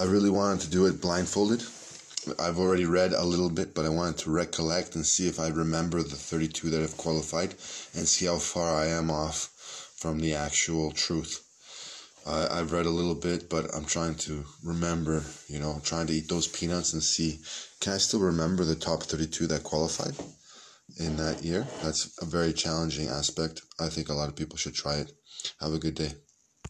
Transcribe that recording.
I really wanted to do it blindfolded. I've already read a little bit, but I wanted to recollect and see if I remember the 32 that have qualified and see how far I am off from the actual truth. Uh, I've read a little bit, but I'm trying to remember, you know, trying to eat those peanuts and see can I still remember the top 32 that qualified in that year? That's a very challenging aspect. I think a lot of people should try it. Have a good day.